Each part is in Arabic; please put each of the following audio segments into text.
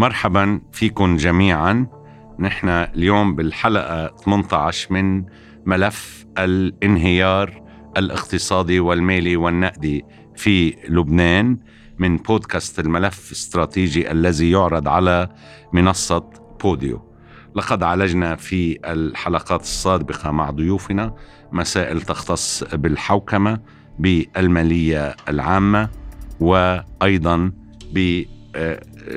مرحبا فيكم جميعا. نحن اليوم بالحلقة 18 من ملف الانهيار الاقتصادي والمالي والنقدي في لبنان من بودكاست الملف الاستراتيجي الذي يعرض على منصة بوديو. لقد عالجنا في الحلقات السابقة مع ضيوفنا مسائل تختص بالحوكمة بالمالية العامة وأيضا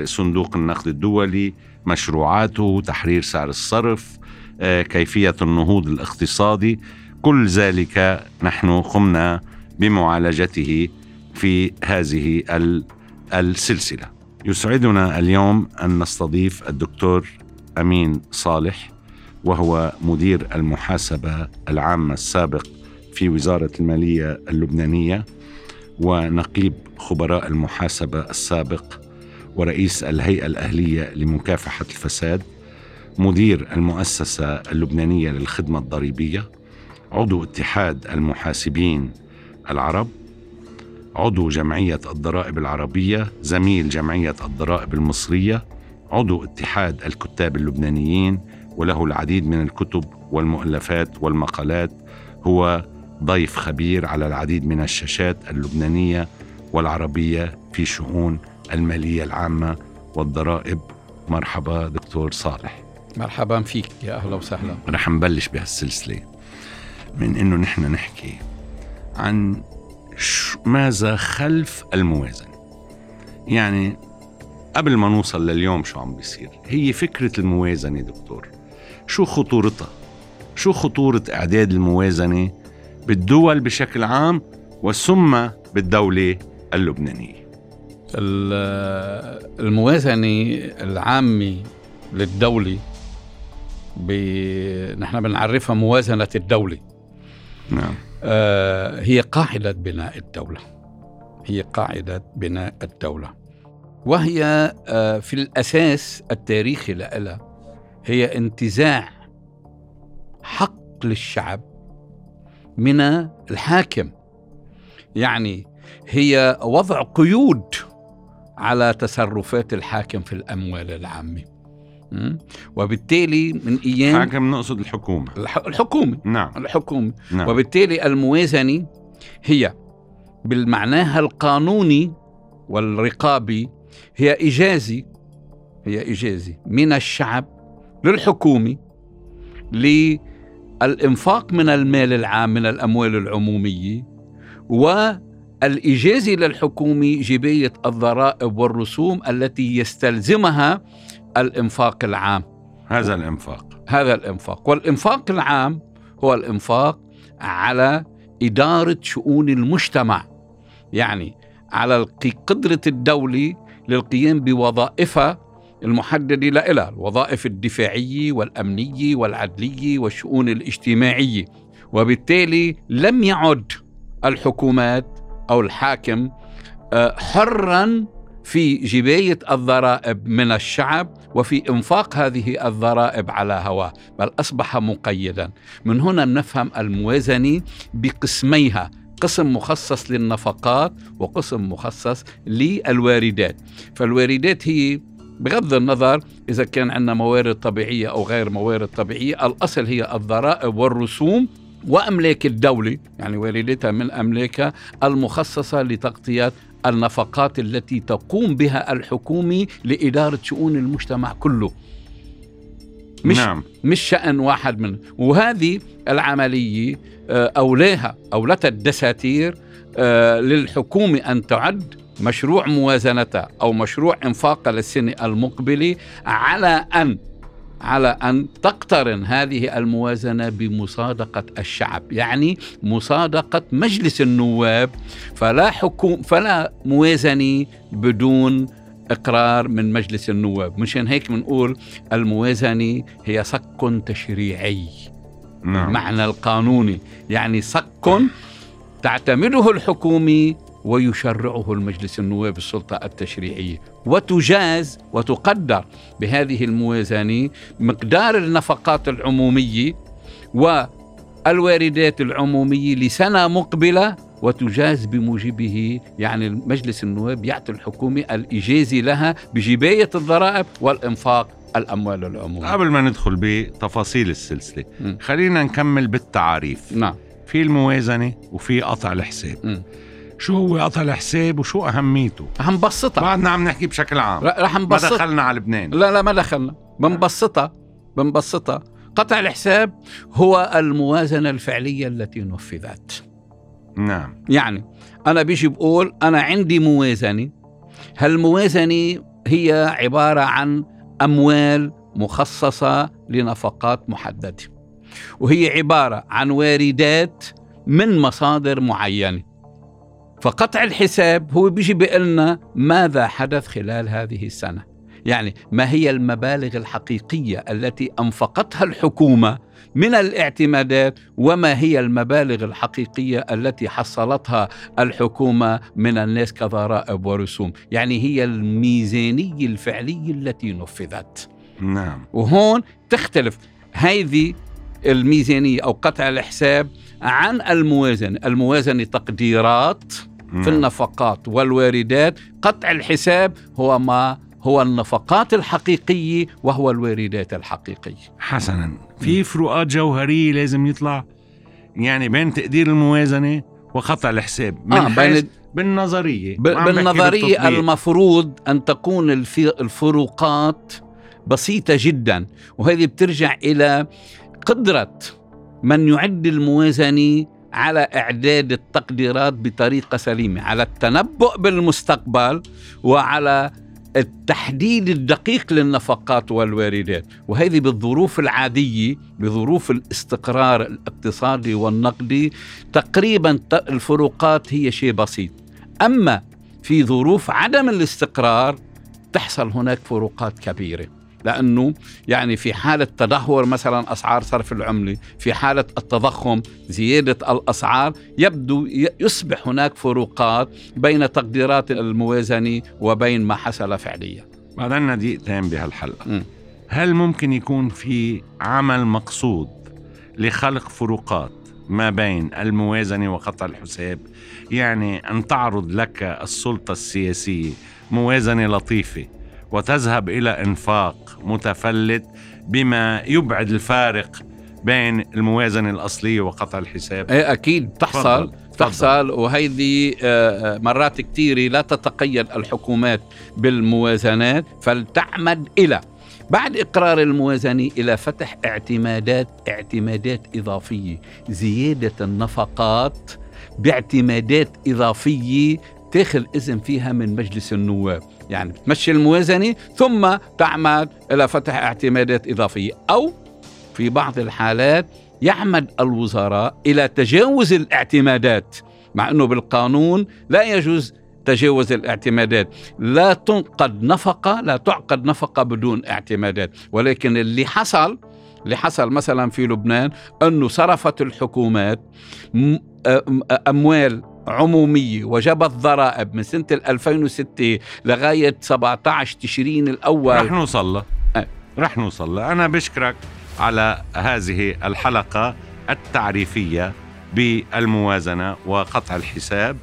بصندوق النقد الدولي مشروعاته تحرير سعر الصرف كيفية النهوض الاقتصادي. كل ذلك نحن قمنا بمعالجته في هذه السلسلة. يسعدنا اليوم أن نستضيف الدكتور أمين صالح وهو مدير المحاسبة العامة السابق في وزارة المالية اللبنانية ونقيب خبراء المحاسبة السابق ورئيس الهيئة الأهلية لمكافحة الفساد مدير المؤسسة اللبنانية للخدمة الضريبية عضو اتحاد المحاسبين العرب عضو جمعية الضرائب العربية زميل جمعية الضرائب المصرية عضو اتحاد الكتاب اللبنانيين وله العديد من الكتب والمؤلفات والمقالات هو ضيف خبير على العديد من الشاشات اللبنانية والعربية في شؤون المالية العامة والضرائب. مرحبا دكتور صالح. مرحبا فيك. يا أهلا وسهلا. رح نبلش بهالسلسلة من إنه نحن نحكي عن ماذا خلف الموازنة. يعني قبل ما نوصل لليوم شو عم بيصير هي فكرة الموازنة دكتور. شو خطورتها؟ شو خطورة إعداد الموازنة بالدول بشكل عام وثم بالدولة اللبنانية؟ الموازنة العامة للدولة ب... نحن بنعرفها موازنة الدولة. نعم. آه هي قاعدة بناء الدولة. هي قاعدة بناء الدولة. وهي آه في الأساس التاريخي لها هي انتزاع حق للشعب من الحاكم. يعني هي وضع قيود على تصرفات الحاكم في الأموال العامة. وبالتالي من أيام الحاكم نقصد الحكومة. الحكومة. نعم. الحكومة. نعم. وبالتالي الموازنة هي بالمعناها القانوني والرقابي هي إجازة هي إجازة من الشعب للحكومة للإنفاق من المال العام من الأموال العمومية والإجازة للحكومة جباية الضرائب والرسوم التي يستلزمها الإنفاق العام. هذا الإنفاق. هذا الإنفاق. والإنفاق العام هو الإنفاق على إدارة شؤون المجتمع يعني على قدرة الدولة للقيام بوظائفها المحددة لها الوظائف الدفاعية والأمنية والعدلية والشؤون الاجتماعية. وبالتالي لم يعد الحكومات أو الحاكم آه، حرا في جباية الضرائب من الشعب وفي إنفاق هذه الضرائب على هواه. بل أصبح مقيدا. من هنا نفهم الموازنة بقسميها. قسم مخصص للنفقات وقسم مخصص للواردات. فالواردات هي بغض النظر إذا كان عندنا موارد طبيعية أو غير موارد طبيعية الأصل هي الضرائب والرسوم وأملاك الدولة يعني واردتها من أملاكها المخصصة لتغطية النفقات التي تقوم بها الحكومة لإدارة شؤون المجتمع كله مش نعم. مش شأن واحد منه وهذه العملية آه، أولاها أولتها الدساتير آه، للحكومة أن تعد مشروع موازنتها أو مشروع إنفاقها للسنة المقبلة على أن على أن تقترن هذه الموازنة بمصادقة الشعب، يعني مصادقة مجلس النواب فلا حكوم فلا موازنة بدون إقرار من مجلس النواب، مشان هيك بنقول الموازنة هي صك تشريعي. نعم. المعنى القانوني، يعني صك تعتمده الحكومة ويشرعه المجلس النواب السلطة التشريعية. وتجاز وتقدر بهذه الموازنة مقدار النفقات العمومية والواردات العمومية لسنة مقبلة وتجاز بموجبه يعني مجلس النواب يعطي الحكومة الإجازة لها بجباية الضرائب والإنفاق الأموال العمومية. قبل ما ندخل بتفاصيل السلسلة م. خلينا نكمل بالتعريف نعم. في الموازنة وفي قطع الحساب. م. شو هو قطع الحساب وشو أهميته؟ رح نبسطها. بعدنا عم نحكي بشكل عام. رح ما نبسطها دخلنا على لبنان. لا لا ما دخلنا. بنبسطها. بنبسطها. قطع الحساب هو الموازنة الفعلية التي نفذت نعم. يعني أنا بيجي بقول أنا عندي موازنة. هالموازنة هي عبارة عن أموال مخصصة لنفقات محددة. وهي عبارة عن واردات من مصادر معينة. فقطع الحساب هو بيجي بيقلنا ماذا حدث خلال هذه السنة. يعني ما هي المبالغ الحقيقية التي أنفقتها الحكومة من الاعتمادات وما هي المبالغ الحقيقية التي حصلتها الحكومة من الناس كضرائب ورسوم يعني هي الميزانية الفعلية التي نفذت. نعم. وهون تختلف. هذه الميزانية أو قطع الحساب عن الموازنة. الموازنة تقديرات في نعم. النفقات والواردات. قطع الحساب هو ما هو النفقات الحقيقية وهو الواردات الحقيقية. حسنا. في فروقات جوهرية لازم يطلع يعني بين تقدير الموازنة وقطع الحساب. من آه، بين- بالنظرية. بالنظرية. المفروض أن تكون الفروقات بسيطة جدا وهذه بترجع إلى قدرة من يعد الموازنة على إعداد التقديرات بطريقة سليمة على التنبؤ بالمستقبل وعلى التحديد الدقيق للنفقات والواردات. وهذه بالظروف العادية بظروف الاستقرار الاقتصادي والنقدي تقريبا الفروقات هي شيء بسيط. أما في ظروف عدم الاستقرار تحصل هناك فروقات كبيرة. لأنه يعني في حالة تدهور مثلا أسعار صرف العملة في حالة التضخم زيادة الأسعار يبدو يصبح هناك فروقات بين تقديرات الموازنة وبين ما حصل فعليا. بعد عنا دقيقتين بهالحلقة. مم. هل ممكن يكون في عمل مقصود لخلق فروقات ما بين الموازنة وقطع الحساب؟ يعني أن تعرض لك السلطة السياسية موازنة لطيفة وتذهب إلى إنفاق متفلت بما يبعد الفارق بين الموازنة الأصلية وقطع الحساب. إيه أكيد تحصل. تحصل. وهيدي آه، آه، مرات كثيرة لا تتقيد الحكومات بالموازنات فلتعمد إلى بعد إقرار الموازنة إلى فتح اعتمادات اعتمادات إضافية. زيادة النفقات باعتمادات إضافية تاخذ إذن فيها من مجلس النواب. يعني بتمشي الموازنة ثم تعمد إلى فتح اعتمادات إضافية. أو في بعض الحالات يعمد الوزراء إلى تجاوز الاعتمادات مع إنه بالقانون لا يجوز تجاوز الاعتمادات. لا تنقد نفقة لا تعقد نفقة بدون اعتمادات. ولكن اللي حصل اللي حصل مثلا في لبنان أنه صرفت الحكومات م- أم- أموال عمومية وجبت ضرائب من سنة 2006 لغاية 17 تشرين الأول. رح نوصل له. أه. رح نوصل له. أنا بشكرك على هذه الحلقة التعريفية بالموازنة وقطع الحساب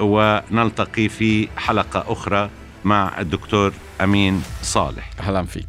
ونلتقي في حلقة أخرى مع الدكتور أمين صالح. أهلا فيك.